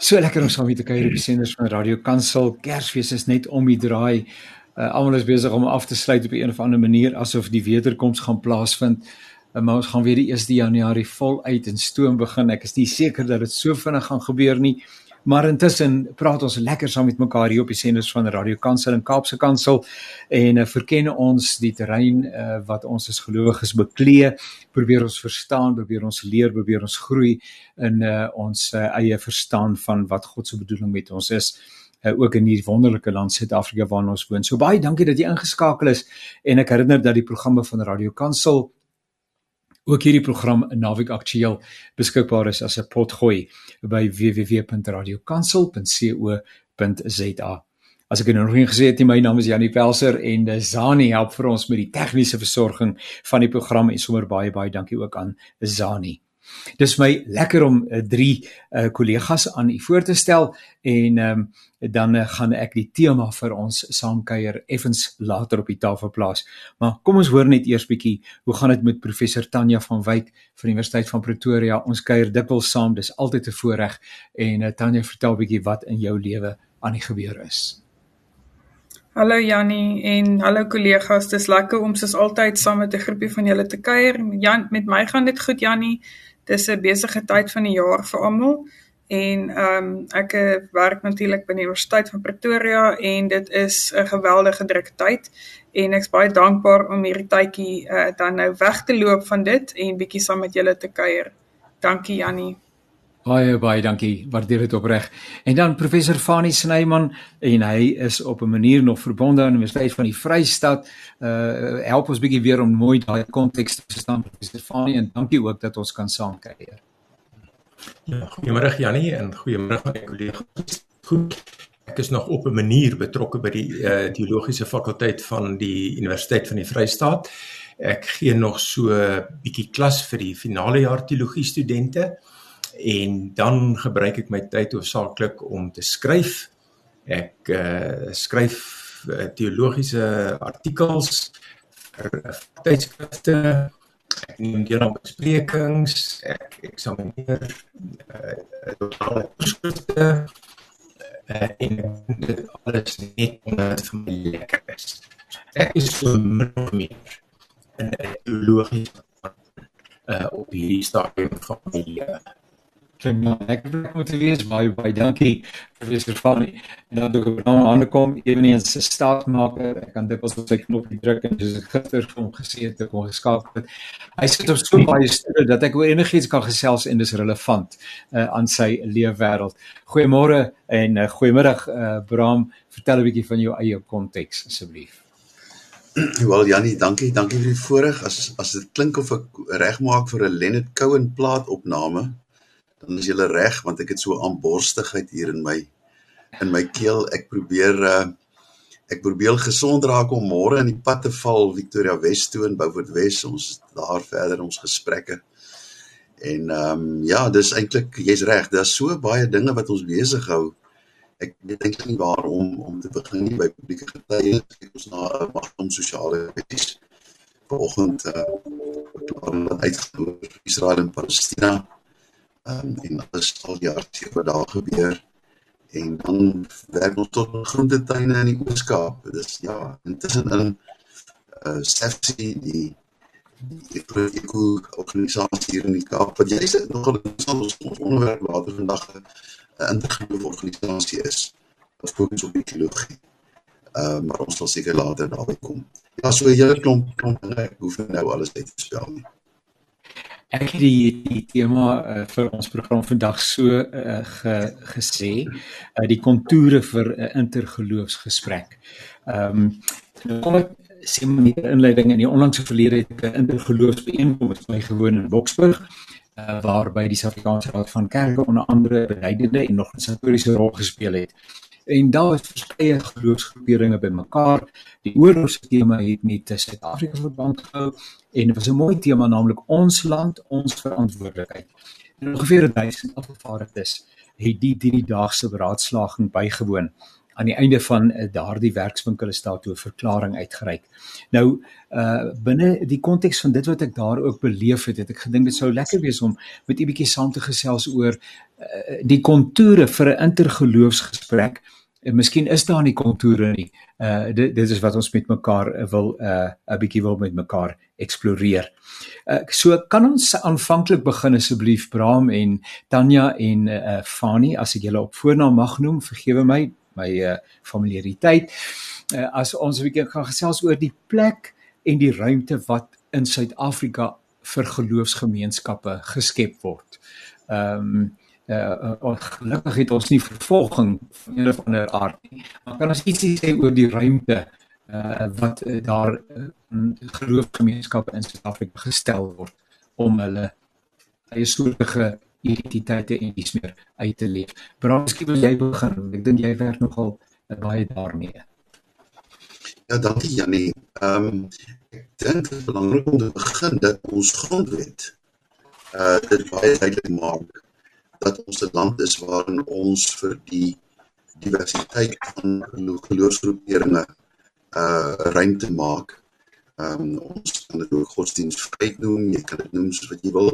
So lekker om saam met te kuier op die senders van Radio Kansel. Kersfees is net om die draai. Uh, Almal is besig om af te sluit op 'n of ander manier asof die wederkoms gaan plaasvind. Uh, maar ons gaan weer die 1 Januarie voluit in stoom begin. Ek is nie seker dat dit so vinnig gaan gebeur nie. Maar intussen praat ons lekker saam met mekaar hier op die senders van Radio Kansel en Kaapse Kansel en uh, verken ons die terrein uh, wat ons as gelowiges beklee, probeer ons verstaan, probeer ons leer, probeer ons groei in uh, ons uh, eie verstaan van wat God se bedoeling met ons is uh, ook in hierdie wonderlike land Suid-Afrika waarin ons woon. So baie dankie dat jy ingeskakel is en ek herinner dat die programme van Radio Kansel ook hierdie program Naweek Aktueel beskikbaar is as 'n potgooi by www.radiokansel.co.za. As ek nou nog nie gesê het nie, my naam is Janie Pelser en Zani help vir ons met die tegniese versorging van die program en sommer baie baie dankie ook aan Zani. Dis my lekker om uh, drie uh, kollegas aan u voor te stel en um, dan uh, gaan ek die tema vir ons saamkuier effens later op die tafel plaas. Maar kom ons hoor net eers bietjie hoe gaan dit met professor Tanya van Wyk van die Universiteit van Pretoria. Ons kuier dikwels saam, dis altyd 'n voorreg en uh, Tanya vertel bietjie wat in jou lewe aan die gebeur is. Hallo Jannie en hallo kollegas. Dis lekker om soos altyd saam met 'n groepie van julle te kuier. Jan, met my gaan dit goed Jannie. Dis 'n besige tyd van die jaar vir almal en ehm um, ek werk natuurlik by die Universiteit van Pretoria en dit is 'n geweldige druk tyd en ek's baie dankbaar om hierdie tydjie uh, dan nou weg te loop van dit en bietjie saam met julle te kuier. Dankie Jannie. Baie baie dankie. Waardeer dit opreg. En dan professor Fanie Snyman en hy is op 'n manier nog verbonde aan die Universiteit van die Vrystaat. Uh help ons bietjie weer om mooi daai konteks te verstaan professor Fanie en dankie ook dat ons kan saam kuier. Ja, goeiemôre Jannie en goeiemôre aan my kollegas. Goed. Ek is nog op 'n manier betrokke by die uh teologiese fakulteit van die Universiteit van die Vrystaat. Ek gee nog so 'n bietjie klas vir die finale jaar teologie studente en dan gebruik ek my tyd hoofsaaklik om te skryf. Ek uh, skryf uh, teologiese artikels vir uh, tydskrifte. Ek neem deel aan besprekings. Ek eksamineer uh, totale skrifte uh, en dit alles net omdat vir my lekker is. Ek is so min of meer in 'n teologiese uh, op hierdie stadium van my lewe. Ek moet wees baie baie dankie professor Fanny. En dan ook nou aan kom ewenigs 'n staatmaker. Ek kan dit op sy knoppie druk en dis gister vir gesê het ek kon geskakel het. Hy sit op so baie storie dat ek oor enigiets kan gesels en dis relevant uh, aan sy leefwêreld. Goeiemôre en uh, goeiemiddag uh, Bram. Vertel 'n bietjie van jou eie konteks asseblief. Wel Jannie, dankie, dankie vir die voorreg. As as dit klink of ek regmaak vir 'n Leonard Cohen plaat opname, dan is jy reg want ek het so aanborstigheid hier in my in my keel. Ek probeer uh ek probeer gesond raak om môre in die pad te val Victoria West toe in Beaufort West. Ons daar verder ons gesprekke. En ehm um, ja, dis eintlik jy's reg. Daar's so baie dinge wat ons besig hou. Ek weet eintlik nie waarom om te begin nie by publieke getuie. Ons na 'n mag om sosiale kwessies. Vanoggend uh klaar uitgevoer Israel en Palestina um, en alles al jaar sewe dae gebeur en dan werk ons tot groentetuine in die Ooskaap. Dis ja, intussen in uh Sefsi die die ekologiese organisasie hier in die Kaap. Wat jy sê nogal ons ons onderwerp later vandag 'n uh, intergeloofde organisasie is wat fokus op ekologie. Uh maar ons sal seker later daarby kom. Ja, so 'n hele klomp klomp dinge. Ek hoef nou alles uit te spel nie. Ek het die die tema uh, vir ons program vandag so uh, ge, gesê, uh, die kontoure vir 'n uh, intergeloofsgesprek. Ehm um, kom ek sê my inleiding in die onlangse verlede het ek 'n intergeloofsbijeenkoms by gewoon in Boksburg uh, waarby die Suid-Afrikaanse Raad van Kerke onder andere beduidende en nog 'n historiese rol gespeel het en daar is verskeie geloofsgroeperinge bymekaar. Die oorlogse tema het met Suid-Afrika verband gehou en dit was 'n mooi tema naamlik ons land, ons verantwoordelikheid. En ongeveer 1000 afgevaardigdes het die drie daagse beraadslaging bygewoon aan die einde van uh, daardie werkswinkel is daar toe 'n verklaring uitgereik. Nou uh binne die konteks van dit wat ek daar ook beleef het, het ek gedink dit sou lekker wees om met 'n bietjie saam te gesels oor die kontoure vir 'n intergeloofsgesprek en miskien is daar nie kontoure nie. Uh dit dit is wat ons met mekaar wil uh 'n bietjie wil met mekaar eksploreer. Uh so kan ons aanvanklik begin asseblief Bram en Tanya en uh Fani as ek julle op voornaam mag noem, vergewe my my uh familiariteit. Uh as ons 'n bietjie gaan gesels oor die plek en die ruimte wat in Suid-Afrika vir geloofsgemeenskappe geskep word. Ehm um, uh, uh, gelukkig het ons nie vervolging van een of ander aard nie. Maar kan ons ietsie sê oor die ruimte uh, wat uh, daar uh, geloofsgemeenskappe in Suid-Afrika gestel word om hulle eie soortige identiteite en iets meer uit te leef. Brandskie wil jy begin? Ek dink jy werk nogal uh, baie daarmee. Ja, dankie Janie. Ehm um, ek dink dit is belangrik om te begin dat ons grondwet uh dit baie duidelik maak dat ons 'n land is waarin ons vir die diversiteit van geloofsgroeperinge uh ruimte maak. Ehm um, ons kan dit ook godsdienstvryheid noem, jy kan dit noem soos wat jy wil.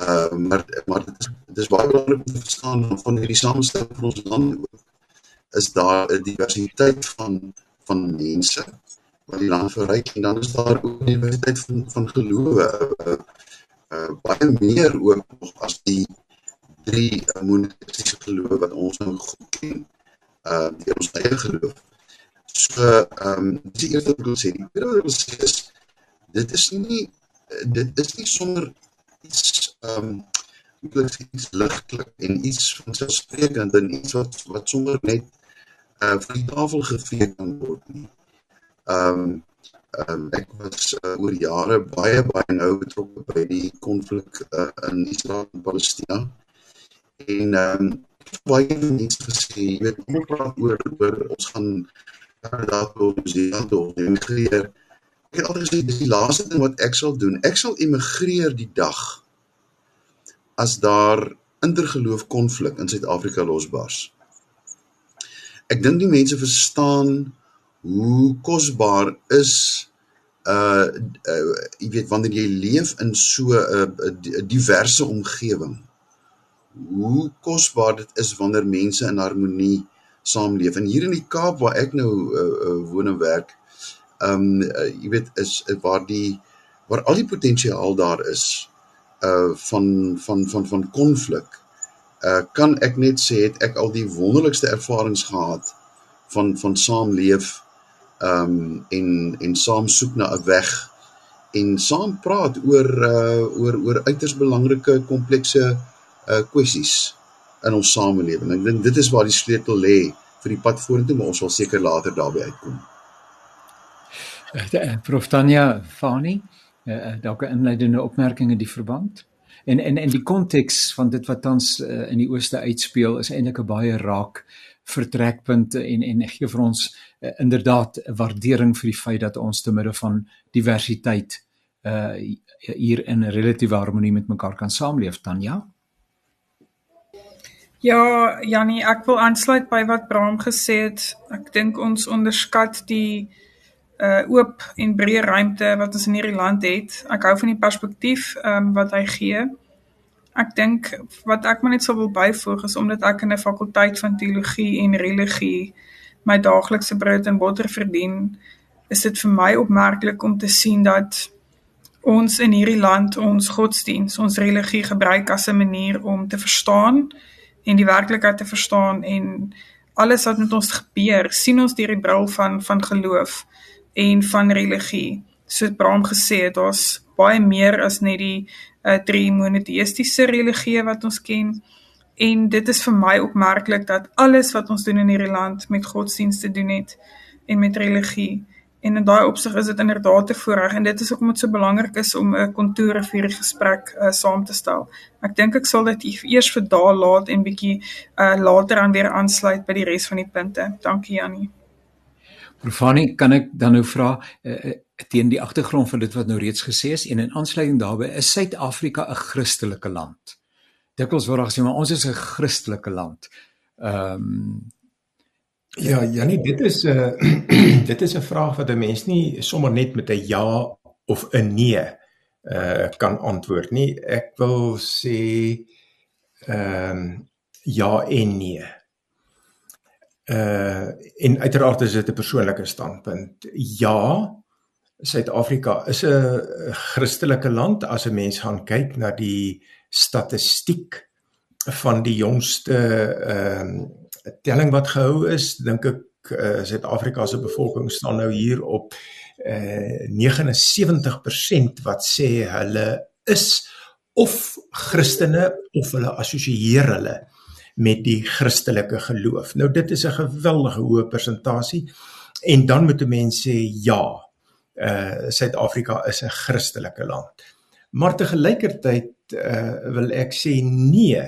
Uh maar maar dit is dit is baie belangrik om te verstaan van hierdie samestelling van ons land ook is daar 'n diversiteit van van mense wat die land verryk en dan is daar ook 'n diversiteit van van gelowe. Uh, uh baie meer ook nog as die drie monoteistiese gelowe wat ons nou goed ken uh deur ons eie geloof. So ehm um, die eerste wat ek wil sê, die tweede wat ek wil sê is dit is nie dit is nie sonder iets ehm um, iets iets ligtelik en iets van selfsprekend en iets wat wat sommer net uh vir die tafel gevee kan word nie. Ehm um, um, ek was uh, oor jare baie baie nou betrokke by die konflik uh, in Israel en Palestina. En ehm baie mense gesê, jy weet, kom ons praat oor oor ons gaan daar toe New Zealand toe emigreer. Ek het altyd gesê dis die laaste ding wat ek sal doen. Ek sal emigreer die dag as daar intergeloof konflik in Suid-Afrika losbars. Ek dink die mense verstaan hoe kosbaar is uh, uh jy weet wanneer jy leef in so 'n uh, diverse omgewing hoe kosbaar dit is wanneer mense in harmonie saamleef. En hier in die Kaap waar ek nou uh, uh, woon en werk, ehm um, uh, jy weet is uh, waar die waar al die potensiaal daar is uh van van van van konflik. Uh kan ek net sê het ek al die wonderlikste ervarings gehad van van saamleef ehm um, en en saam soek na 'n weg en saam praat oor uh oor oor uiters belangrike komplekse uh kwessies in ons samelewing. Ek dink dit is waar die sleutel lê vir die pad vorentoe, maar ons sal seker later daarby uitkom. Uh, Prof Tanya Fani, uh, dalk 'n inleidende opmerking in die verband. En en en die konteks van dit wat tans uh, in die ooste uitspeel is eintlik 'n baie raak vertrekpunt en en gee vir ons uh, inderdaad 'n waardering vir die feit dat ons te midde van diversiteit uh hier in 'n relatiewe harmonie met mekaar kan saamleef dan ja. Ja, Jannie, ek wil aansluit by wat Bram gesê het. Ek dink ons onderskat die uh oop en breë ruimte wat ons in hierdie land het. Ek hou van die perspektief um wat hy gee. Ek dink wat ek maar net sou wil byvoeg is omdat ek in 'n fakulteit van teologie en religie my daaglikse brood en botter verdien, is dit vir my opmerklik om te sien dat ons in hierdie land ons godsdiens, ons religie gebruik as 'n manier om te verstaan en die werklikheid te verstaan en alles wat met ons gebeur, sien ons deur die bril van van geloof en van religie. Soos Bram gesê het, daar's baie meer as net die uh, drie monoteistiese religieë wat ons ken. En dit is vir my opmerklik dat alles wat ons doen in hierdie land met godsdienste doen het en met religie. En in daai opsig is dit inderdaad te voorreg en dit is hoekom dit so belangrik is om 'n kontour vir hierdie gesprek uh, saam te stel. Ek dink ek sal dit eers vir daal laat en bietjie uh, later aan weer aansluit by die res van die punte. Dankie Jannie. Profani, kan ek dan nou vra uh, teen die agtergrond van dit wat nou reeds gesê is en in aansluiting daarbey is Suid-Afrika 'n Christelike land. Dikwels word daar gesê maar ons is 'n Christelike land. Ehm um, Ja, Janie, dit is 'n uh, dit is 'n vraag wat 'n mens nie sommer net met 'n ja of 'n nee uh kan antwoord nie. Ek wil sê Ehm um, ja en nee. Uh en uiteraard is dit 'n persoonlike standpunt. Ja, Suid-Afrika is 'n Christelike land as 'n mens gaan kyk na die statistiek van die jongste ehm uh, telling wat gehou is, dink ek uh, Suid-Afrika se bevolking staan nou hier op uh, 79% wat sê hulle is of Christene of hulle assosieer hulle met die Christelike geloof. Nou dit is 'n geweldige hoë persentasie en dan moet 'n mens sê ja, uh Suid-Afrika is 'n Christelike land. Maar te gelykertyd uh wil ek sê nee.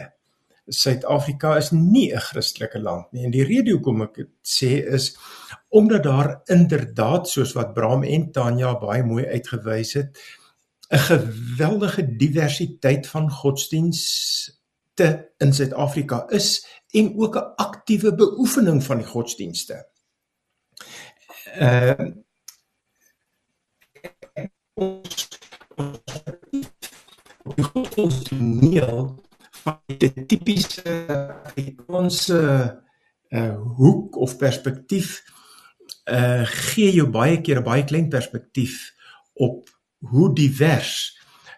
Suid-Afrika is nie 'n Christelike land nie. En die rede hoekom ek dit sê is omdat daar inderdaad soos wat Bram en Tanya baie mooi uitgewys het, 'n geweldige diversiteit van godsdienste in Suid-Afrika is en ook 'n aktiewe beoefening van die godsdienste. Ehm uh, ons die godsdienstneel van die tipiese Afrikaanse uh, hoek of perspektief uh gee jou baie keer 'n baie klein perspektief op hoe divers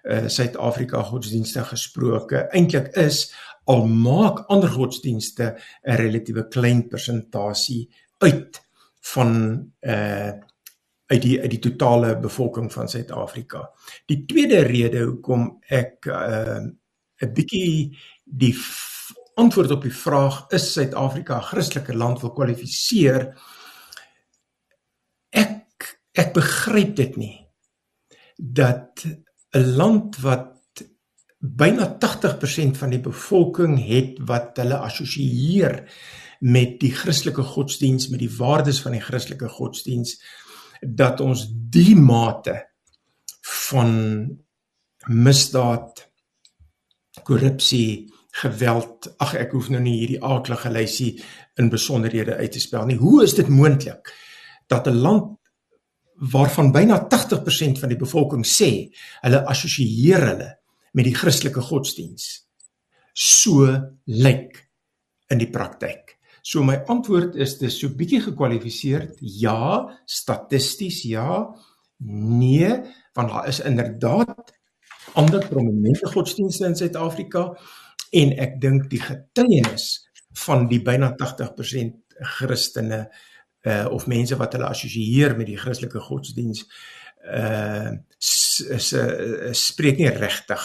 uh Suid-Afrika godsdienste gesproke eintlik is al maak ander godsdienste 'n relatiewe klein persentasie uit van uh uit die uit die totale bevolking van Suid-Afrika. Die tweede rede hoekom ek uh 'n bietjie die antwoord op die vraag is Suid-Afrika 'n Christelike land wil kwalifiseer? Ek ek begryp dit nie. Dat 'n land wat byna 80% van die bevolking het wat hulle assosieer met die Christelike godsdiens met die waardes van die Christelike godsdiens dat ons die mate van misdaad korrupsie geweld ag ek hoef nou nie hierdie aaklige lysie in besonderhede uit te spel nie hoe is dit moontlik dat 'n land waarvan byna 80% van die bevolking sê hulle assosieer hulle met die Christelike godsdiens so lyk in die praktyk So my antwoord is dis so bietjie gekwalifiseer. Ja, statisties ja. Nee, want daar is inderdaad ander prominente godsdienste in Suid-Afrika en ek dink die getuienis van die byna 80% Christene uh of mense wat hulle assosieer met die Christelike godsdiens uh is 'n uh, spreek nie regtig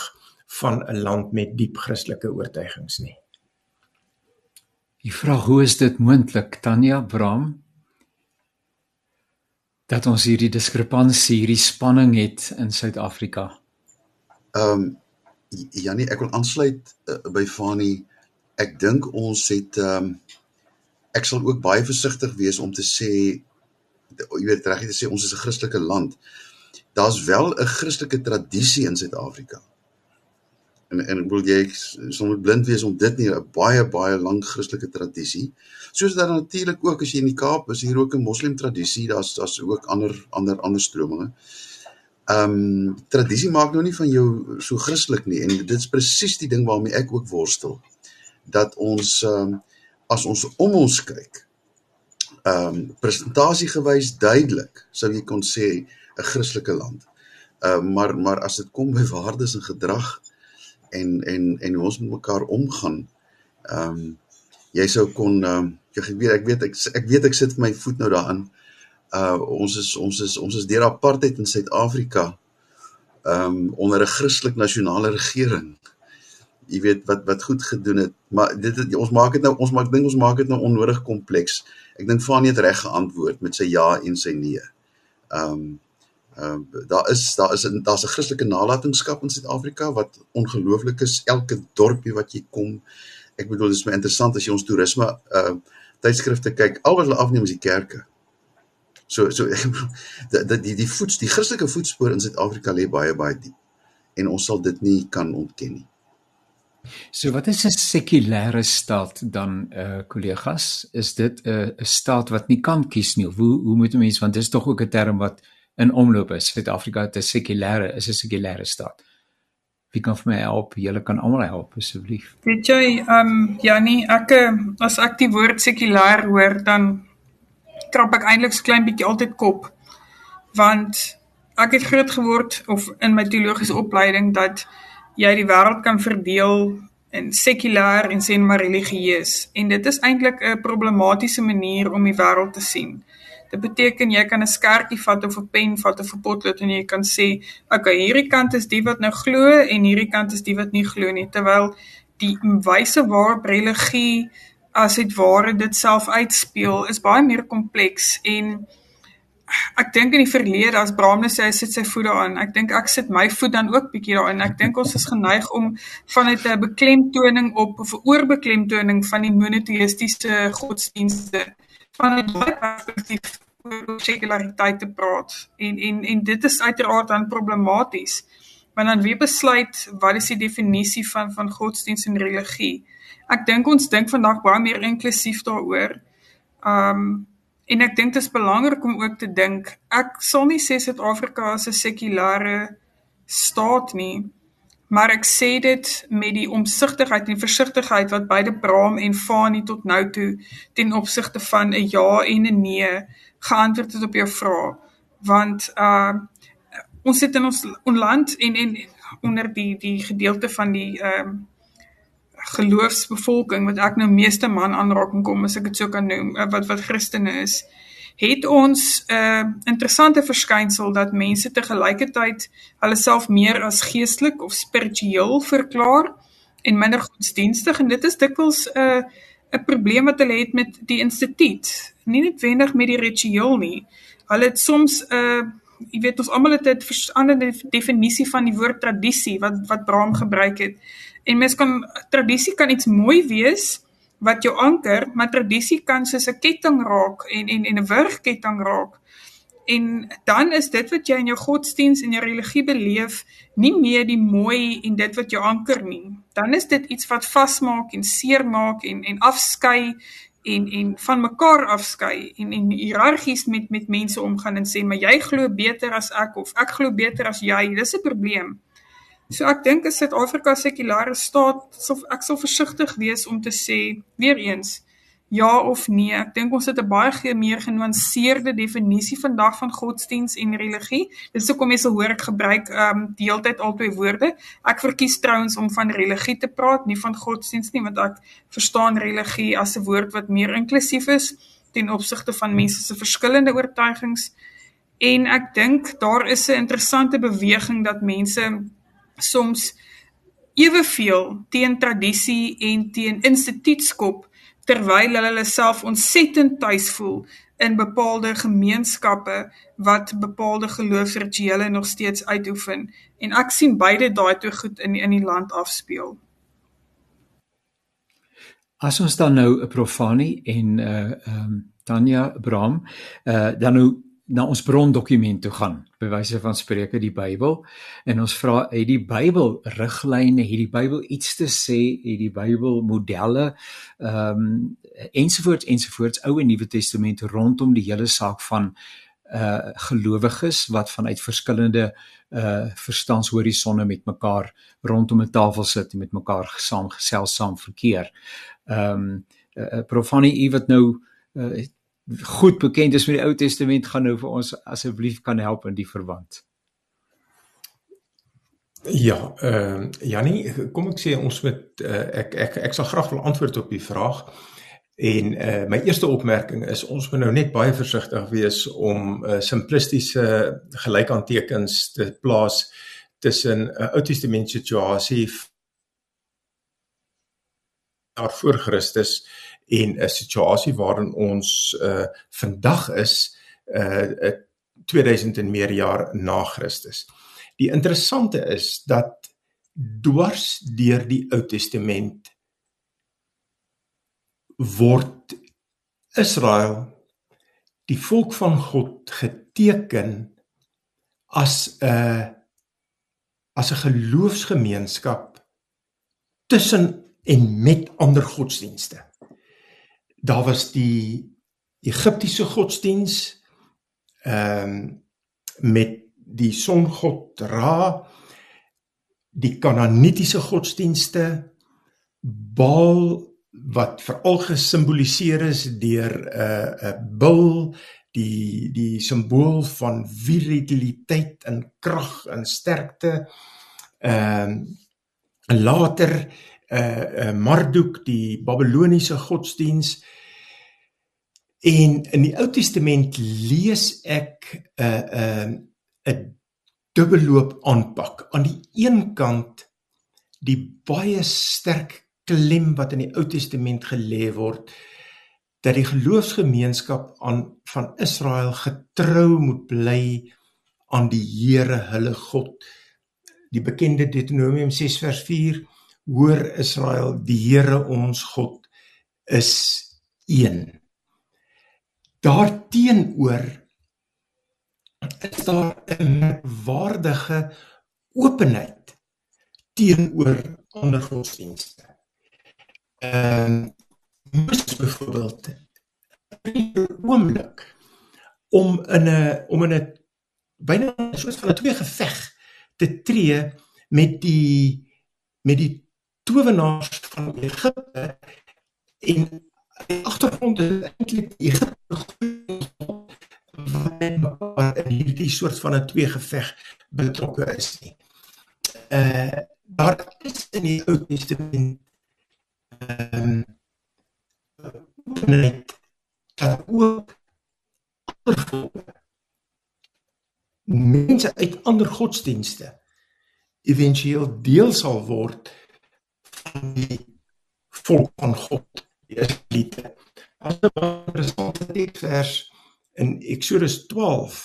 van 'n land met diep Christelike oortuigings nie. Die vraag hoe is dit moontlik Tanya Bram dat ons hierdie diskrepansie, hierdie spanning het in Suid-Afrika? Ehm um, Janie, ek wil aansluit uh, by Fani. Ek dink ons het ehm um, ek sal ook baie versigtig wees om te sê jy weet reg te sê ons is 'n Christelike land. Daar's wel 'n Christelike tradisie in Suid-Afrika en en wil jy sommer blind wees om dit nie 'n baie baie lank Christelike tradisie soos dat natuurlik ook as jy in die Kaap is hier ook 'n moslim tradisie daar's daar's ook ander ander ander strominge. Ehm um, tradisie maak nou nie van jou so Christelik nie en dit is presies die ding waarmee ek ook worstel dat ons ehm um, as ons om ons kyk ehm um, presentasie gewys duidelik sou jy kon sê 'n Christelike land. Ehm uh, maar maar as dit kom by waardes en gedrag en en en hoe ons met mekaar omgaan. Ehm um, jy sou kon ehm um, ek weet ek weet ek ek weet ek sit my voet nou daarin. Uh ons is ons is ons is deur apartheid in Suid-Afrika ehm um, onder 'n Christelik nasionale regering. Jy weet wat wat goed gedoen het, maar dit het, ons maak dit nou ons maak dink ons maak dit nou onnodig kompleks. Ek dink Fanie het reg geantwoord met sy ja en sy nee. Ehm um, Ehm uh, daar is daar is daar's 'n Christelike nalatenskap in Suid-Afrika wat ongelooflik is. Elke dorpie wat jy kom, ek bedoel dit is my interessant as jy ons toerisme uh tydskrifte kyk, al wat hulle afneem is die kerke. So so dat die die voets die Christelike voetspoor in Suid-Afrika lê baie baie diep en ons sal dit nie kan ontken nie. So wat is 'n sekulêre staat dan eh uh, kollegas? Is dit 'n uh, 'n staat wat nie kan kies nie? Hoe hoe moet 'n mens want dis tog ook 'n term wat in omloop is. Suid-Afrika het 'n sekulêre is 'n sekulêre staat. Wie kan vir my help? Julle kan almal help asseblief. Weet jy, ehm um, Jannie, ek as ek die woord sekulêr hoor, dan krap ek eintlik so klein bietjie altyd kop. Want ek het groot geword of in my teologiese opleiding dat jy die wêreld kan verdeel in sekulêr en sê maar religieus en dit is eintlik 'n problematiese manier om die wêreld te sien. Dit beteken jy kan 'n skertjie vat of 'n pen vat of 'n potlood en jy kan sê, okay, hierdie kant is die wat nou glo en hierdie kant is die wat nie glo nie, terwyl die wyse waarop religie as dit ware dit self uitspeel is baie meer kompleks en ek dink in die verlede as Bramne sê hy sit sy voete aan. Ek dink ek sit my voet dan ook bietjie daarin. Ek dink ons is geneig om vanuit 'n beklemtoning op of 'n oorbeklemtoning van die monoteïstiese godsdienste van 'n perspektief oor sekulariteit te praat. En en en dit is uiteraard dan problematies. Want dan wie besluit wat is die definisie van van godsdienst en religie? Ek dink ons dink vandag baie meer inklusief daaroor. Um En ek dink dit is belangrik om ook te dink, ek sal nie sê Suid-Afrika is 'n sekulêre staat nie, maar ek sê dit met die omsigtigheid en versigtigheid wat beide Braam en Fani tot nou toe ten opsigte van 'n ja en 'n nee geantwoord het op jou vraag. Want uh ons sit in ons land en en onder die die gedeelte van die ehm uh, geloofsbevolking wat ek nou meeste man aanraking kom as ek dit so kan noem eh, wat wat Christene is het ons 'n uh, interessante verskynsel dat mense te gelykertyd hulle self meer as geestelik of spiritueel verklaar en minder godsdienstig en dit is dikwels 'n uh, 'n probleem wat hulle het met die instituut. Nie noodwendig met die ritueel nie. Hulle het soms 'n uh, jy weet ons almal het 'n verskillende definisie van die woord tradisie wat wat Braam gebruik het En mens kan tradisie kan iets mooi wees wat jou anker, maar tradisie kan soos 'n ketting raak en en en 'n wurgketting raak. En dan is dit wat jy in jou godsdiens en jou religie beleef nie meer die mooi en dit wat jou anker nie. Dan is dit iets wat vasmaak en seermaak en en afskei en en van mekaar afskei en en hiërargies met met mense omgaan en sê maar jy glo beter as ek of ek glo beter as jy. Dis 'n probleem. So ek dink as Suid-Afrika sekulêre staat, sal ek sal versigtig wees om te sê weer eens ja of nee. Ek dink ons het 'n baie meer genuanceerde definisie vandag van godsdiens en religie. Dis hoekom mense hoor ek gebruik ehm um, die hele tyd albei woorde. Ek verkies trouens om van religie te praat, nie van godsdiens nie, want ek verstaan religie as 'n woord wat meer inklusief is ten opsigte van mense se verskillende oortuigings. En ek dink daar is 'n interessante beweging dat mense soms eweveel teen tradisie en teen instituutskop terwyl hulle hulle self ontsettend tuis voel in bepaalde gemeenskappe wat bepaalde geloofsrituele nog steeds uitoefen en ek sien beide daai toe goed in in die land afspeel. As ons dan nou 'n profani en uh ehm um, Tanya Bram uh dan nou na ons brondokument toe gaan by wyse van Spreuke die Bybel en ons vra het die Bybel riglyne het die Bybel iets te sê het die Bybel modelle ehm um, ensovoorts ensovoorts Ou en Nuwe Testament rondom die hele saak van uh gelowiges wat vanuit verskillende uh verstandshorisonne met mekaar rondom 'n tafel sit en met mekaar saam gesels saam verkeer. Ehm um, uh, Profani u wat nou uh, goed bekend is met die Ou Testament gaan nou vir ons asseblief kan help in die verband. Ja, ehm uh, Jannie, kom ek sê ons moet uh, ek ek ek sal graag wil antwoord op die vraag. En uh my eerste opmerking is ons moet nou net baie versigtig wees om uh, simplistiese gelykanttekens te plaas tussen 'n uh, Ou Testament situasie daar voor Christus en 'n situasie waarin ons uh vandag is uh 2000 en meer jaar na Christus. Die interessante is dat dwars deur die Ou Testament word Israel die volk van God geteken as 'n as 'n geloofsgemeenskap tussen en met ander godsdienste daar was die Egiptiese godsdiens ehm um, met die songod Ra die Kanaanitiese godsdienste, Baal wat veral gesimboliseer is deur 'n uh, 'n uh, bul, die die simbool van viriliteit en krag en sterkte. Ehm uh, later 'n uh, uh, Marduk, die Babiloniese godsdiens. En in die Ou Testament lees ek 'n uh, 'n uh, 'n dubbelloop aanpak. Aan die een kant die baie sterk klem wat in die Ou Testament gelê word dat die geloofsgemeenskap aan van Israel getrou moet bly aan die Here hulle God. Die bekende Deuteronomium 6 vers 4: Hoor Israel, die Here ons God is een. Daarteenoor is daar 'n waardige openheid teenoor ander godsdienste. Ehm uh, mis byvoorbeeld 'n oomblik om in 'n om in 'n byna soos van 'n twee geveg te tree met die met die towenaars van Egipte en die agtergrond is eintlik Egipte wat in hierdie soort van 'n twee geveg betrokke is nie. Uh daar is in die Ou Testament ehm um, net dat ook ander volke mense uit ander godsdienste éventueel deel sal word van die volk van God die Israeliete as 'n interessante teksvers in Eksodus 12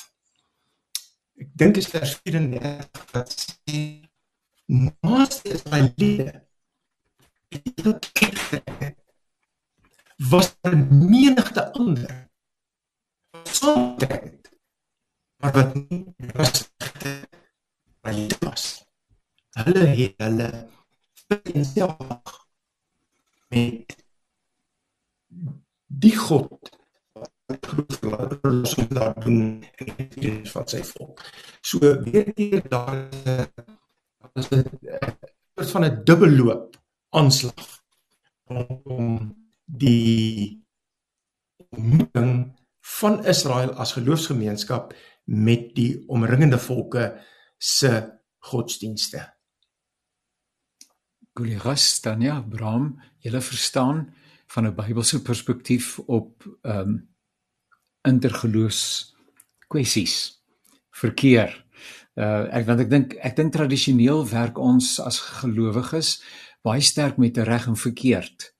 ek dink is vers 34 wat sê mas is my liefde was 'n menigte ander sonderheid maar wat nie was nie was. Hulle het hulle vereenselwig met die God wat groot verlaat so daar doen en wat sy volk so weet jy daar is 'n soort van 'n dubbelloop aanslag om die ontmoeting van Israel as geloofsgemeenskap met die omringende volke se godsdienste. Collega's dan ja, Abraham, julle verstaan van 'n Bybelse perspektief op ehm um, intergeloofs kwessies verkeer. Uh ek want ek dink ek dink tradisioneel werk ons as gelowiges baie sterk met reg en verkeerd.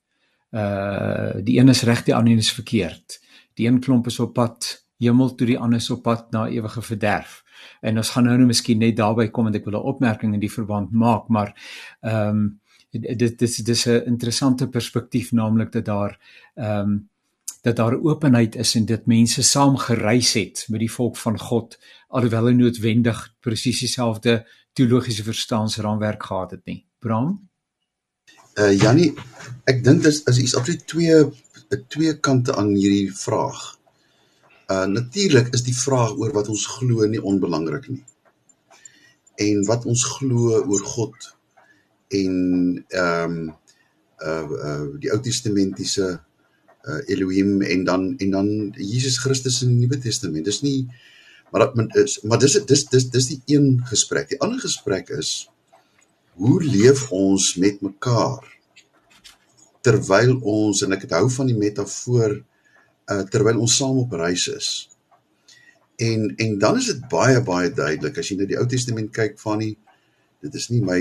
Uh die een is reg, die ander is verkeerd. Die een klomp is op pad hemel toe, die ander is op pad na ewige verderf. En ons gaan nou net miskien net daarby kom en ek wil 'n opmerking in die verband maak, maar ehm um, dit dis dis 'n interessante perspektief naamlik dat daar ehm um, dat daar openheid is en dit mense saam gereis het met die volk van God alhoewel hulle noodwendig presies dieselfde teologiese verstaansraamwerk gehad het nie. Bram Uh Jannie, ek dink dis is iets absoluut twee twee kante aan hierdie vraag. Uh natuurlik is die vraag oor wat ons glo nie onbelangrik nie. En wat ons glo oor God en ehm um, uh uh die Ou Testamentiese uh Elohim en dan en dan Jesus Christus in die Nuwe Testament. Dis nie maar dat is maar dis dis dis dis die een gesprek. Die ander gesprek is hoe leef ons met mekaar terwyl ons en ek het hou van die metafoor uh terwyl ons saam op reis is. En en dan is dit baie baie duidelik as jy na die Ou Testament kyk van die dit is nie my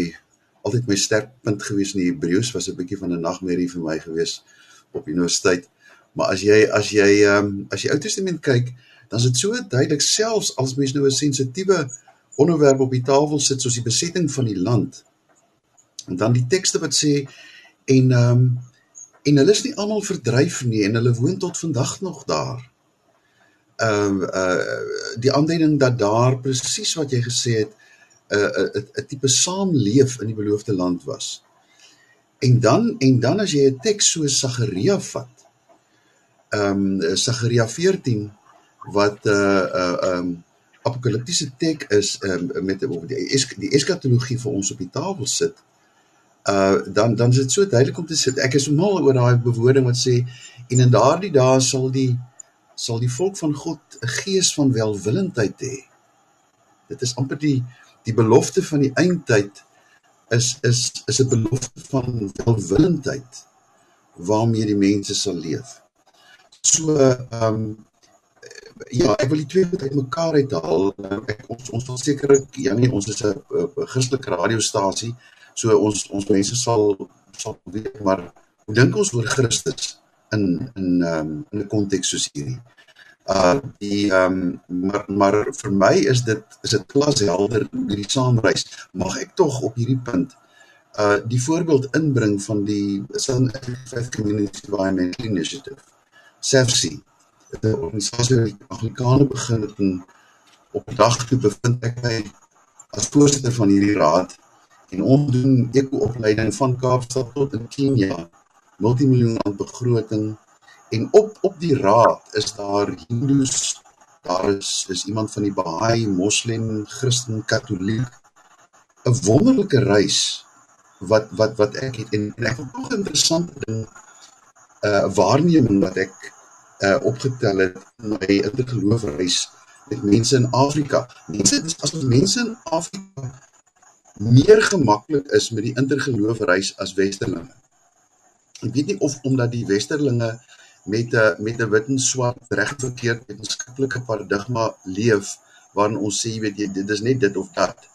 altyd my sterkpunt gewees in die Hebreëus was 'n bietjie van 'n nagmerrie vir my gewees op universiteit. Maar as jy as jy ehm um, as jy Ou Testament kyk, dan is dit so duidelik selfs as mens nou 'n sensitiewe onderwerp op die tafel sit soos die besetting van die land En dan die tekste wat sê en ehm um, en hulle is nie almal verdryf nie en hulle woon tot vandag nog daar. Ehm uh, uh die aanduiding dat daar presies wat jy gesê het 'n 'n 'n tipe saamleef in die beloofde land was. En dan en dan as jy 'n teks so Sagaria vat. Ehm um, Sagaria 14 wat uh uh ehm um, apokaliptiese tek is um, met die es, die eskatologie vir ons op die tafel sit, uh dan dan is dit so duidelik om te sê ek is mal oor daai bewoording wat sê en in daardie dae sal die sal die volk van God 'n gees van welwillendheid hê. Dit is amper die die belofte van die eindtyd is is is 'n belofte van welwillendheid waarmee die mense sal leef. So ehm um, ja, ek wil die twee uit mekaar uithaal. Ek ons ons wil seker ja nee, ons is 'n Christelike radiostasie. So ons ons mense sal sal weet maar hoe dink ons oor Christus in in ehm um, in 'n konteks soos hierdie. Uh die ehm um, maar maar vir my is dit is dit glashelder hierdie saamreis. Mag ek tog op hierdie punt uh die voorbeeld inbring van die Sun Faith Community Environmental Initiative. SAFC die organisasie wat Anglikane begin het en op dag toe bevind ek my as voorzitter van hierdie raad en ons doen eko-opleiding van Kaapstad tot in Kenia, multimiljoen aan begroting en op op die raad is daar hindoes, daar is, is iemand van die Baha'i, moslim, christen, katholiek, een wonderlijke reis wat, wat, wat ek het en, en ek het nog interessante ding uh, waarneming wat ek uh, opgetel het in my intergeloofreis met mense in Afrika. Mense, as mense in Afrika meer gemakkelijk is met die intergeloofreis as westerlinge. Ek weet nie of omdat die westerlinge met een met wit en swart recht verkeerd wetenskapelike paradigma leef, waarin ons sê, weet jy, dit is net dit of dat.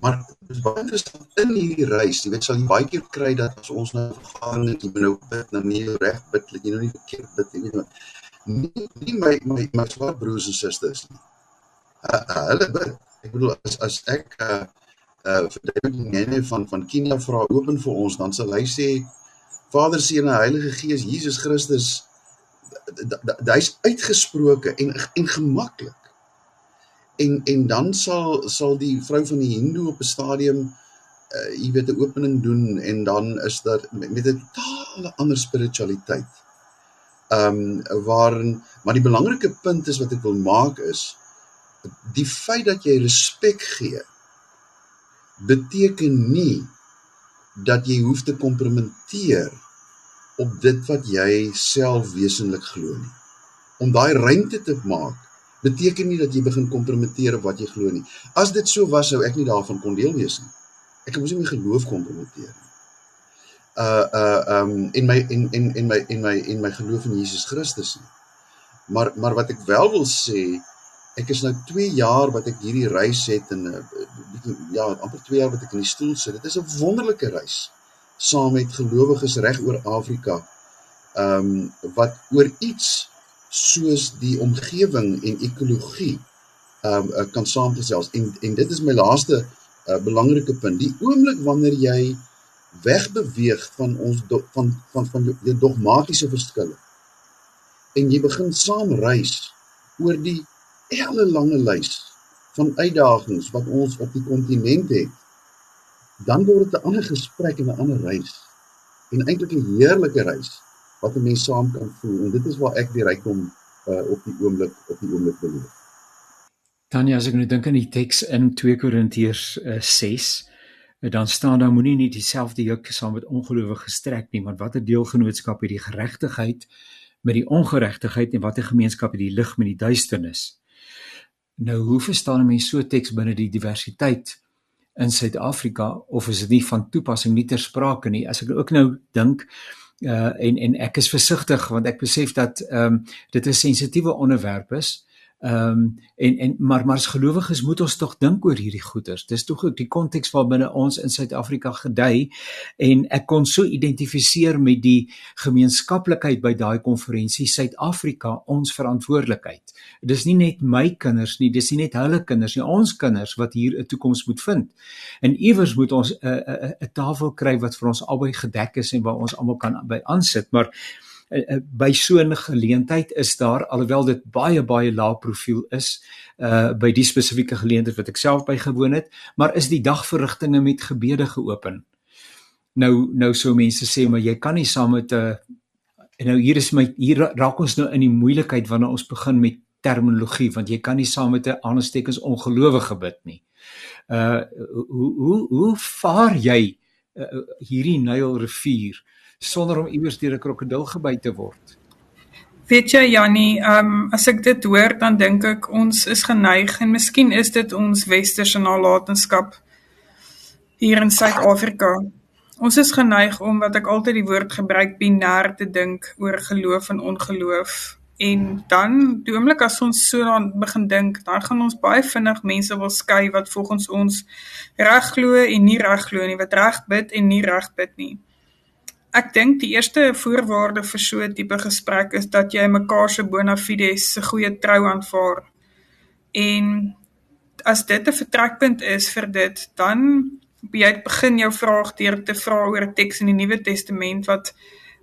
Maar dit is baie interessant in die reis, jy weet, sal jy baie keer kry dat as ons nou vergaan het, jy nou bid, nou nie recht bid, jy nou nie verkeerd bid, jy wat. Nie, nie my, my, my zwart broers en sisters nie. Uh, uh, hulle bid. Ek bedoel, as, as ek uh, uh, vir David Ngene van, van Kenia vraag open vir ons, dan sal hy sê, Vader in die Heilige Geest, Jesus Christus, hy is uitgesproken en, en gemakkelijk en en dan sal sal die vrou van die Hindu op 'n stadium uh jy weet 'n opening doen en dan is daar met 'n totale ander spiritualiteit. Um waarin maar die belangrike punt is wat ek wil maak is die feit dat jy respek gee beteken nie dat jy hoef te komplimenteer op dit wat jy self wesenlik glo nie. Om daai ruimte te maak beteken nie dat jy begin kompromiteer op wat jy glo nie. As dit so was, sou ek nie daarvan kon deel wees nie. Ek mos nie my geloof kompromiteer nie. Uh uh um in my in in in my in my in my geloof in Jesus Christus nie. Maar maar wat ek wel wil sê, ek is nou 2 jaar wat ek hierdie reis het en uh, ja, amper 2 jaar wat ek in die stoel sit. Dit is 'n wonderlike reis saam met gelowiges reg oor Afrika. Um wat oor iets soos die omgewing en ekologie um uh, kan saamgesels en en dit is my laaste uh, belangrike punt die oomblik wanneer jy wegbeweeg van ons do, van van van die dogmatiese verskille en jy begin saam reis oor die hele lange lys van uitdagings wat ons op die kontinent het dan word dit 'n ander gesprek en 'n ander reis en eintlik 'n heerlike reis wat 'n mens saam kan voel en dit is waar ek die rykdom uh, op die oomblik op die oomblik beleef. Tanya, as ek nou dink aan die teks in 2 Korintiërs uh, 6, uh, dan staan daar moenie nie dieselfde juk saam met ongelowige gestrek nie, maar watter deelgenootskap het die geregtigheid met die ongeregtigheid en watter gemeenskap het die lig met die duisternis? Nou hoe verstaan 'n mens so teks binne die diversiteit in Suid-Afrika of is dit nie van toepassing nie ter sprake nie? As ek ook nou dink uh en en ek is versigtig want ek besef dat ehm um, dit 'n sensitiewe onderwerp is. Ehm um, en en maar maar as gelowiges moet ons tog dink oor hierdie goeters. Dis tog ook die konteks waarbinne ons in Suid-Afrika gedei en ek kon so identifiseer met die gemeenskaplikheid by daai konferensie Suid-Afrika ons verantwoordelikheid. Dis nie net my kinders nie, dis nie net hulle kinders nie, ons kinders wat hier 'n toekoms moet vind. En iewers moet ons 'n 'n 'n tafel kry wat vir ons albei gedek is en waar ons almal kan by aansit, maar by so 'n geleentheid is daar alhoewel dit baie baie lae profiel is uh by die spesifieke geleentheid wat ek self bygewoon het, maar is die dagverrigtinge met gebede geopen. Nou nou sou mense sê maar jy kan nie saam met 'n en nou hier is my hier raak ons nou in die moeilikheid wanneer ons begin met terminologie want jy kan nie saam met 'n aanstekens ongelowige bid nie. Uh hoe hoe hoe vaar jy uh, hierdie Nyl rivier sonder om iewers deur 'n krokodil gebyt te word? Weet jy Jannie, um, as ek dit hoor dan dink ek ons is geneig en miskien is dit ons westerse nalatenskap hier in Suid-Afrika. Ons is geneig om wat ek altyd die woord gebruik binêr te dink oor geloof en ongeloof. En dan die oomblik as ons so dan begin dink, dan gaan ons baie vinnig mense wil skei wat volgens ons reg glo en nie reg glo nie, wat reg bid en nie reg bid nie. Ek dink die eerste voorwaarde vir so 'n tipe gesprek is dat jy mekaar se bona fides se goeie trou aanvaar. En as dit 'n vertrekpunt is vir dit, dan jy begin jou vraag deur te vra oor 'n teks in die Nuwe Testament wat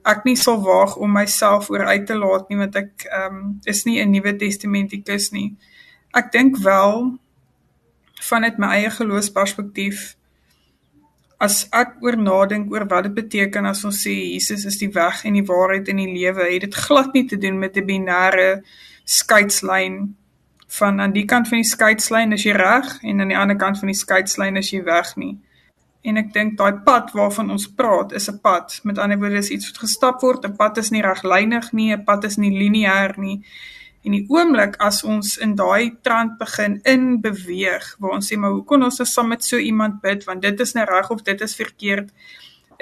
ek nie sal waag om myself oor uit te laat nie want ek ehm um, is nie 'n Nuwe Testamentikus nie. Ek dink wel vanuit my eie geloofsperspektief as ek oor nadink oor wat dit beteken as ons sê Jesus is die weg en die waarheid en die lewe, het dit glad nie te doen met 'n binêre skeidslyn van aan die kant van die skeidslyn is jy reg en aan die ander kant van die skeidslyn is jy weg nie. En ek dink daai pad waarvan ons praat is 'n pad. Met ander woorde is iets wat gestap word. 'n Pad is nie reglynig nie, 'n pad is nie lineêr nie. En die oomblik as ons in daai trant begin in beweeg waar ons sê maar hoe kon ons nou saam met so iemand bid want dit is nou reg of dit is verkeerd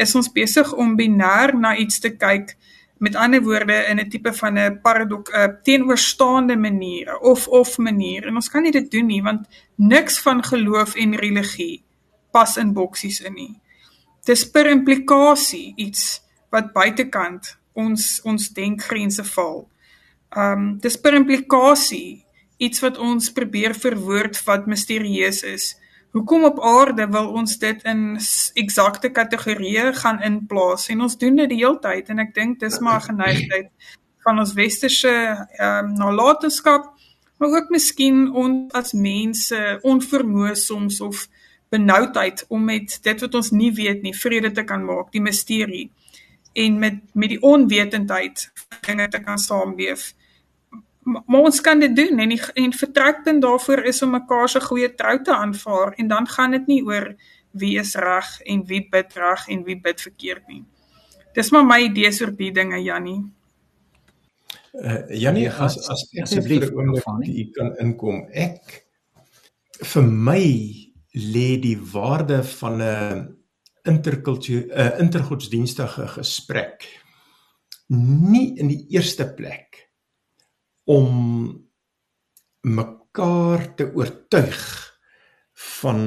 is ons besig om binêr na iets te kyk met ander woorde in 'n tipe van 'n paradok uh, teenoorstaande manier of of manier en ons kan nie dit doen nie want niks van geloof en religie pas in boksies in nie. Dis per implikasie iets wat buitekant ons ons denkgrense val. Um dis per implikasie iets wat ons probeer verwoord wat misterieus is. Hoekom op aarde wil ons dit in eksakte kategorieë gaan inplaas en ons doen dit die hele tyd en ek dink dis maar geneigtheid van ons westerse um, nalatenskap maar ook miskien ons as mense onvermoë soms of benoudheid om met dit wat ons nie weet nie vrede te kan maak, die misterie en met met die onwetendheid dinge te kan saamweef. Maar ons kan dit doen en die en vertrekpunt daarvoor is om mekaar se goeie trou te aanvaar en dan gaan dit nie oor wie is reg en wie bid reg en wie bid verkeerd nie. Dis maar my idees oor die dinge Jannie. Uh, Jannie as as asseblief u kan inkom. Ek vir my lê die waarde van 'n interkultuur 'n intergodsdienstige gesprek nie in die eerste plek om mekaar te oortuig van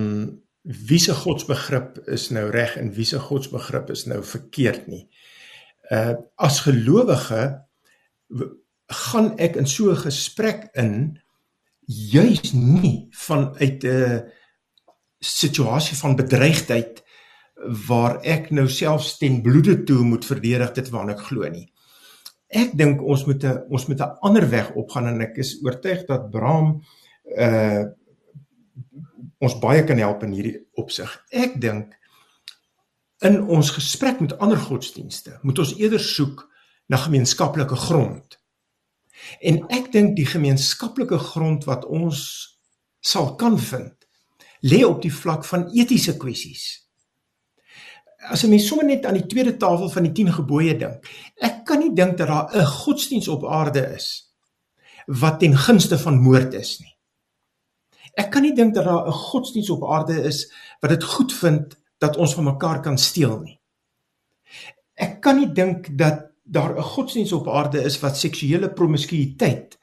wie se godsbegrip is nou reg en wie se godsbegrip is nou verkeerd nie. Uh as gelowige gaan ek in so 'n gesprek in juis nie vanuit 'n uh, situasie van bedreigdheid waar ek nou selfs ten bloede toe moet verdedig dit waarna ek glo nie. Ek dink ons moet 'n ons moet 'n ander weg opgaan en ek is oortuig dat Bram uh ons baie kan help in hierdie opsig. Ek dink in ons gesprek met ander godsdienste moet ons eerder soek na gemeenskaplike grond. En ek dink die gemeenskaplike grond wat ons sal kan vind lê op die vlak van etiese kwessies. As 'n mens sommer net aan die tweede tafel van die 10 gebooie dink, ek kan nie dink dat daar 'n godsdiens op aarde is wat ten gunste van moord is nie. Ek kan nie dink dat daar 'n godsdiens op aarde is wat dit goed vind dat ons van mekaar kan steel nie. Ek kan nie dink dat daar 'n godsdiens op aarde is wat seksuele promiskuïteit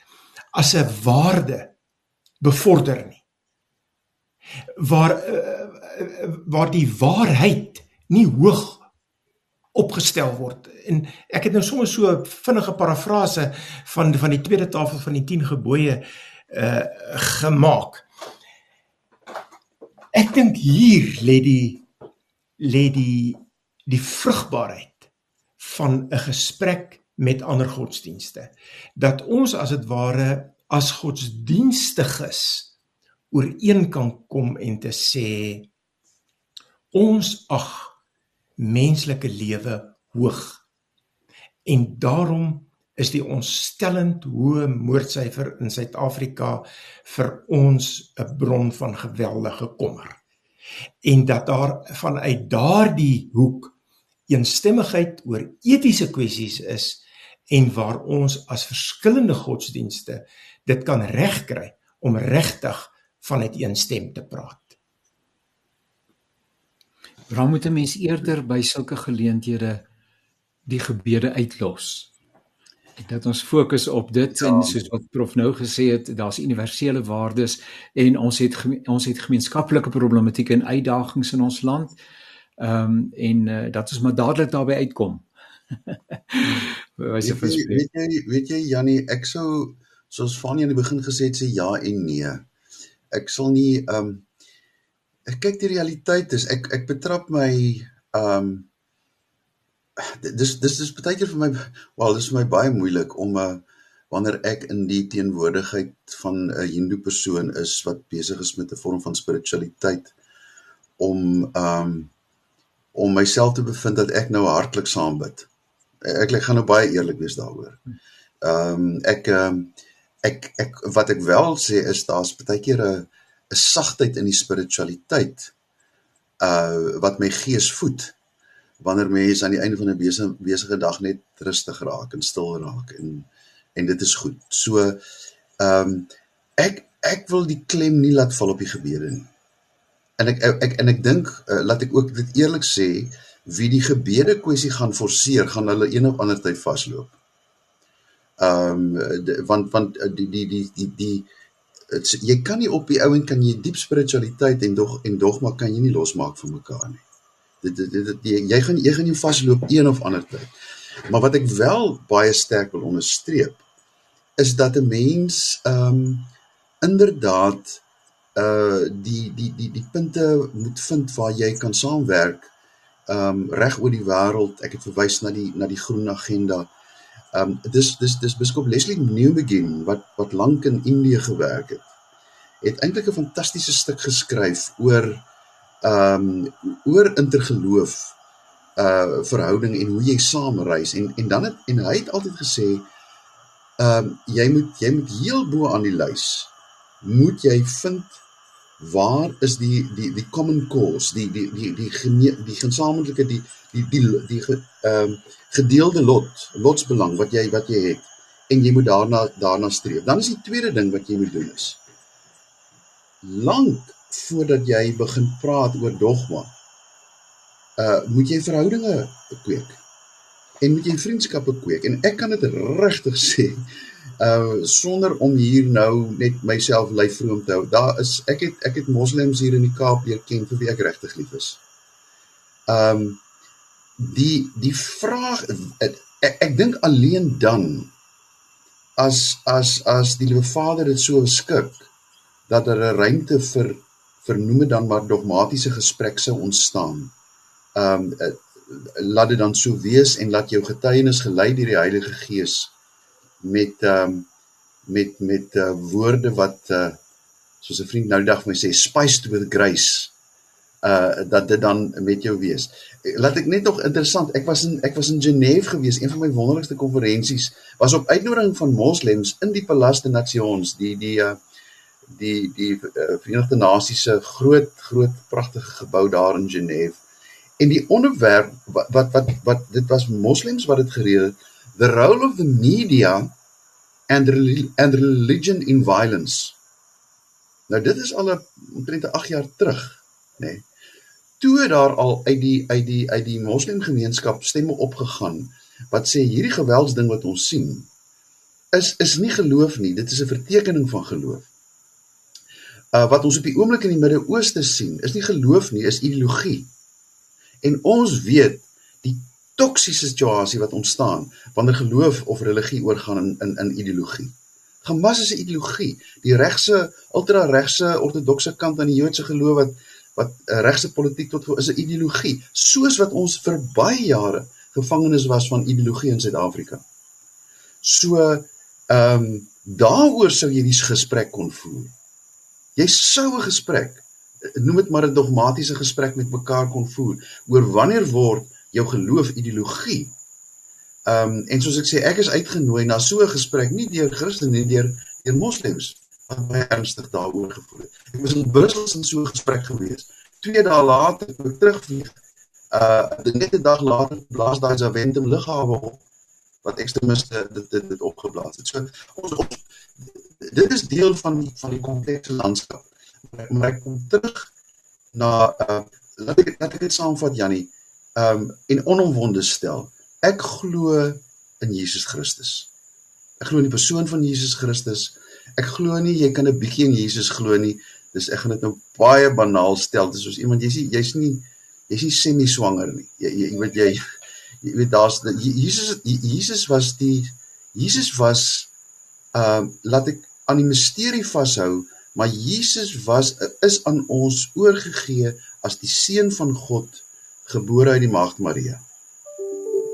as 'n waarde bevorder nie waar uh, waar die waarheid nie hoog opgestel word en ek het nou sommer so 'n vinnige parafrase van van die tweede tafel van die 10 gebooie uh gemaak. Ek dink hier lê die lê die die vrugbaarheid van 'n gesprek met ander godsdienste dat ons as dit ware as godsdienstiges ooreen kan kom en te sê ons ag menslike lewe hoog en daarom is die ontstellend hoë moordsyfer in Suid-Afrika vir ons 'n bron van geweldige kommer. En dat daar vanuit daardie hoek eensstemmigheid oor etiese kwessies is en waar ons as verskillende godsdienste dit kan regkry om regtig vanuit een stem te praat. Waarom moet 'n mens eerder by sulke geleenthede die gebede uitlos? dat ons fokus op dit ja. en soos wat prof nou gesê het daar's universele waardes en ons het ons het gemeenskaplike problematiek en uitdagings in ons land. Ehm um, en uh, dat ons maar dadelik daarbey uitkom. weet, jy, weet jy weet jy Jannie ek sou soos Fanie aan die begin gesê het sê ja en nee. Ek sal nie ehm um, ek kyk die realiteit is ek ek betrap my ehm um, dis dis is baie keer vir my wel dis vir my baie moeilik om 'n uh, wanneer ek in die teenwoordigheid van 'n hindoe persoon is wat besig is met 'n vorm van spiritualiteit om um om myself te bevind dat ek nou hartlik saam bid. Ek ek gaan nou baie eerlik wees daaroor. Um ek um ek ek wat ek wel sê is daar's baie keer 'n 'n sagtheid in die spiritualiteit uh wat my gees voed wanneer mense aan die einde van 'n besige besige dag net rustig raak en stil raak en en dit is goed. So ehm um, ek ek wil die klem nie laat val op die gebede nie. En ek ek en ek dink uh, laat ek ook dit eerlik sê wie die gebede kwessie gaan forceer gaan hulle een of ander tyd vasloop. Ehm um, want want eh, die die die die die het, jy kan nie op die ou en kan jy diep spiritualiteit en dog en dogma kan jy nie losmaak van mekaar nie dit dit, dit, dit jy gaan jy gaan nie vasloop een of ander tyd. Maar wat ek wel baie sterk wil onderstreep is dat 'n mens ehm um, inderdaad uh die die die die punte moet vind waar jy kan saamwerk ehm um, reg oor die wêreld. Ek het verwys na die na die groen agenda. Ehm um, dis dis dis biskop Leslie Newbegin wat wat lank in Indië gewerk het. Het eintlik 'n fantastiese stuk geskryf oor ehm um, oor intergeloof uh verhouding en hoe jy saam reis en en dan het en hy het altyd gesê ehm um, jy moet jy moet heel bo aan die lys moet jy vind waar is die die die common cause die die die die die, die gesamentlike die die die die ehm um, gedeelde lot lotsbelang wat jy wat jy het en jy moet daarna daarna streef dan is die tweede ding wat jy moet doen is lank voordat jy begin praat oor dogma, uh moet jy verhoudinge kweek. En moet jy vriendskappe kweek. En ek kan dit regtig sê, uh sonder om hier nou net myself lyf vroom te hou. Daar is ek het ek het moslems hier in die Kaap leer ken vir wie ek regtig lief is. Um die die vraag ek, ek, dink alleen dan as as as die liewe Vader dit so skik dat daar er 'n ruimte vir vernoem dit dan maar dogmatiese gesprek sou ontstaan. Ehm um, laat dit dan so wees en laat jou getuienis gelei deur die Heilige Gees met ehm um, met met uh, woorde wat uh soos 'n vriend nou die dag vir my sê spiced with grace uh dat dit dan met jou wees. Laat ek net nog interessant, ek was in ek was in Genève gewees, een van my wonderlikste konferensies was op uitnodiging van moslems in die Palais des Nations, die die uh die die uh, Verenigde Nasies se groot groot pragtige gebou daar in Genève. En die onderwerp wat wat wat, wat dit was moslems wat dit gereël het, the role of the media and and religion in violence. Nou dit is al 'n omtrent 8 jaar terug, nê. Nee. Toe daar al uit die uit die uit die moslimgemeenskap stemme opgegaan wat sê hierdie geweldsding wat ons sien is is nie geloof nie, dit is 'n vertekening van geloof uh, wat ons op die oomblik in die Midde-Ooste sien, is nie geloof nie, is ideologie. En ons weet toksiese situasie wat ontstaan wanneer geloof of religie oorgaan in in, in ideologie. Hamas is 'n ideologie. Die regse ultra-regse ortodokse kant aan die Joodse geloof wat wat uh, regse politiek tot is 'n ideologie, soos wat ons vir baie jare gevangenes was van ideologie in Suid-Afrika. So ehm um, daaroor sou jy die gesprek kon voer. Jy sou 'n gesprek, noem dit maar 'n dogmatiese gesprek met mekaar kon voer oor wanneer word jou geloof ideologie Ehm um, en soos ek sê, ek is uitgenooi na so 'n gesprek nie deur Christene nie, deur deur moslems wat my ernstig daaroor gevoel het. Ek was in Brussel in so 'n gesprek gewees. Twee dae later toe ek terugvlieg, uh net 'n dag later blaas daai Zaventem lughawe op wat ekstremiste dit dit, dit opgeblaas het. So ons, ons dit is deel van van die komplekse landskap. Maar ek kom terug na uh laat ek laat ek dit saamvat Jannie. Um en onomwonde stel. Ek glo in Jesus Christus. Ek glo in die persoon van Jesus Christus. Ek glo nie jy kan 'n bietjie in Jesus glo nie. Dis ek gaan dit nou baie banaal stel. Dis soos iemand jy's jy's nie jy's nie semi swanger nie. Jy jy weet jy jy weet daar's Jesus Jesus was die Jesus was ehm uh, laat ek aan die misterie vashou, maar Jesus was is aan ons oorgegee as die seun van God gebore uit die maagd Maria.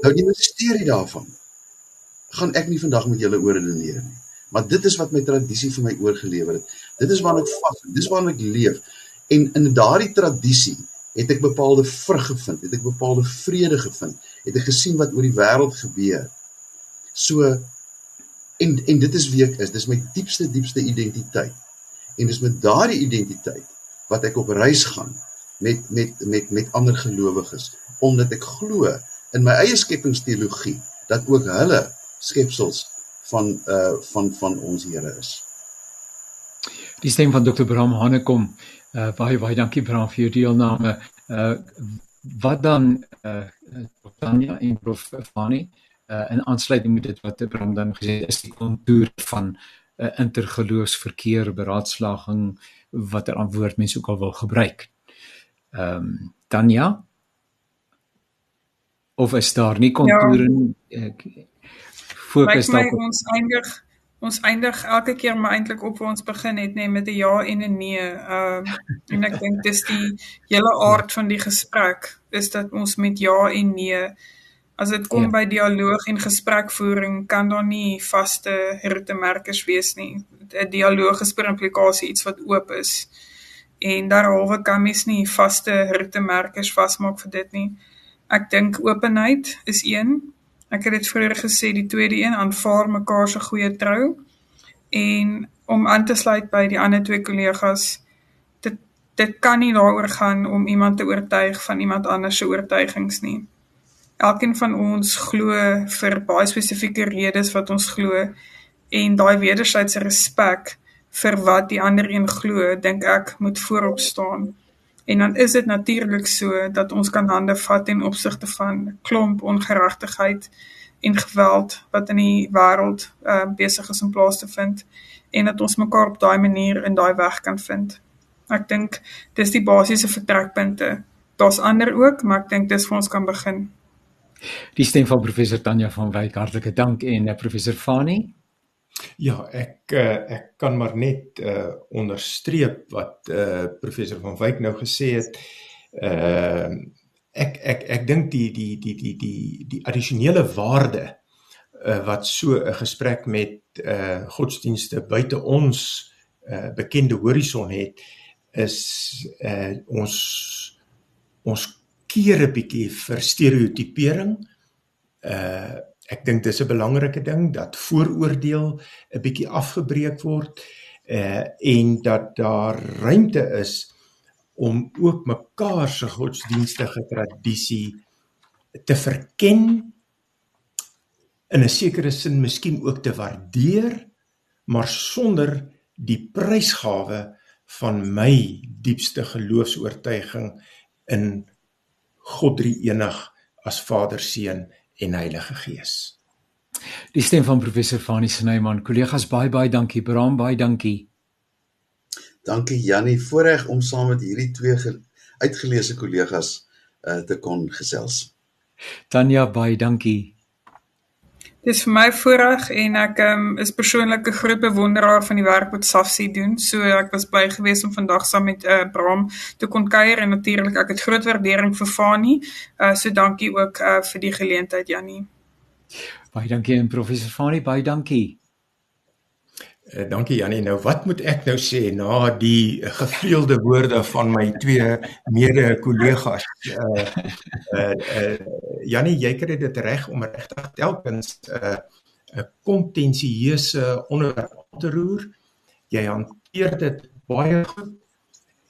Nou die misterie daarvan gaan ek nie vandag met julle oorredeneer nie. Maar dit is wat my tradisie vir my oorgelewer het. Dit is waarna ek vas, dis waarna ek leef. En in daardie tradisie het ek bepaalde vrug gevind, het ek bepaalde vrede gevind, het ek gesien wat oor die wêreld gebeur. So en en dit is wie ek is. Dis my diepste diepste identiteit. En dis met daardie identiteit wat ek op reis gaan met met met met ander gelowiges omdat ek glo in my eie skepingsteologie dat ook hulle skepsels van uh van van ons Here is. Die stem van Dr. Bram Hanekom. Uh baie baie dankie Bram vir jou deelname. Uh wat dan uh Tanya en Prof Fani? Uh in aansluiting met dit wat Bram dan gesê het is die kontour van 'n uh, intergeloofsverkeer beraadslaging watter antwoord mense ook al wil gebruik. Ehm um, Tanya of is daar nie kontoure ja. fokus dalk op ons eindig ons eindig elke keer maar eintlik op waar ons begin het nê nee, met 'n ja en 'n nee. Ehm um, en ek dink dis die hele aard van die gesprek is dat ons met ja en nee As dit kom ja. by dialoog en gesprekvoering, kan daar nie vaste ritmemerkers wees nie. 'n Dialoog is per implikasie iets wat oop is. En daarhalwe kan mens nie vaste ritmemerkers vasmaak vir dit nie. Ek dink openheid is een. Ek het dit vroeër gesê, die tweede een aanvaar mekaar se goeie trou. En om aan te sluit by die ander twee kollegas, dit dit kan nie daaroor gaan om iemand te oortuig van iemand anders se oortuigings nie elkeen van ons glo vir baie spesifieke redes wat ons glo en daai wederwysige respek vir wat die ander een glo, dink ek moet voorop staan. En dan is dit natuurlik so dat ons kan hande vat in opsigte van klomp ongeregtigheid en geweld wat in die wêreld uh, besig is om plaas te vind en dat ons mekaar op daai manier in daai weg kan vind. Ek dink dis die basiese vertrekpunte. Daar's ander ook, maar ek dink dis waar ons kan begin. Die stem van professor Tanya van Wyk, hartlike dank en uh, professor Fani. Ja, ek uh, ek kan maar net uh, onderstreep wat uh, professor van Wyk nou gesê het. Ehm uh, ek ek ek dink die die die die die die addisionele waarde uh, wat so 'n gesprek met uh, godsdienste buite ons uh, bekende horison het is uh, ons ons keer 'n bietjie vir stereotipering. Uh ek dink dis 'n belangrike ding dat vooroordeel 'n bietjie afgebreek word uh en dat daar ruimte is om ook mekaar se godsdienstige tradisie te verken in 'n sekere sin miskien ook te waardeer maar sonder die prysgawe van my diepste geloofs-oortuiging in God drie enig as Vader, Seun en Heilige Gees. Die stem van professor Fanie Snyman. Kollegas baie baie dankie. Bram baie dankie. Dankie Jannie, voorreg om saam met hierdie twee uitgeleese kollegas uh, te kon gesels. Tanya baie dankie. Dis vir my voorreg en ek um, is persoonlik 'n groot bewonderaar van die werk wat Safsi doen. So ek was bly geweest om vandag saam met uh, Bram te kon kuier en natuurlik ek het groot waardering vir Fani. Uh, so dankie ook uh, vir die geleentheid Jannie. Baie dankie en professor Fani, baie dankie. Uh, dankie Jannie. Nou wat moet ek nou sê na die gevleelde woorde van my twee mede kollegas? Uh, uh, uh, Jannie, jy kry dit reg om regtig telkens 'n uh, 'n kontensieuse onderwerp te roer. Jy hanteer dit baie goed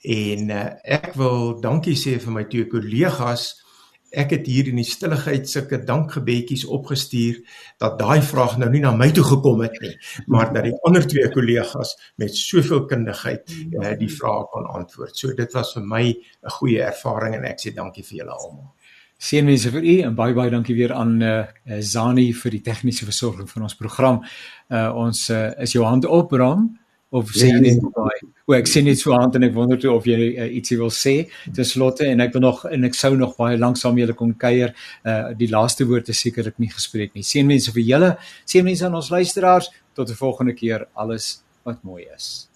en uh, ek wil dankie sê vir my twee kollegas ek het hier in die stilligheid sulke dankgebedjies opgestuur dat daai vraag nou nie na my toe gekom het nie, maar dat die ander twee kollegas met soveel kundigheid uh, die vrae kon antwoord. So dit was vir my 'n goeie ervaring en ek sê dankie vir julle almal. Seënwense vir u en baie baie dankie weer aan uh, Zani vir die tegniese versorging van ons program. Uh, ons uh, is jou hand op, Bram of sê jy net baie O ek sien net so aan en ek wonder toe of jy uh, ietsie wil sê ten slotte en ek wil nog en ek sou nog baie lank saam julle kon kuier. Uh die laaste woord is sekerlik nie gespreek nie. Seënwense vir julle, seënwense aan ons luisteraars tot 'n volgende keer. Alles wat mooi is.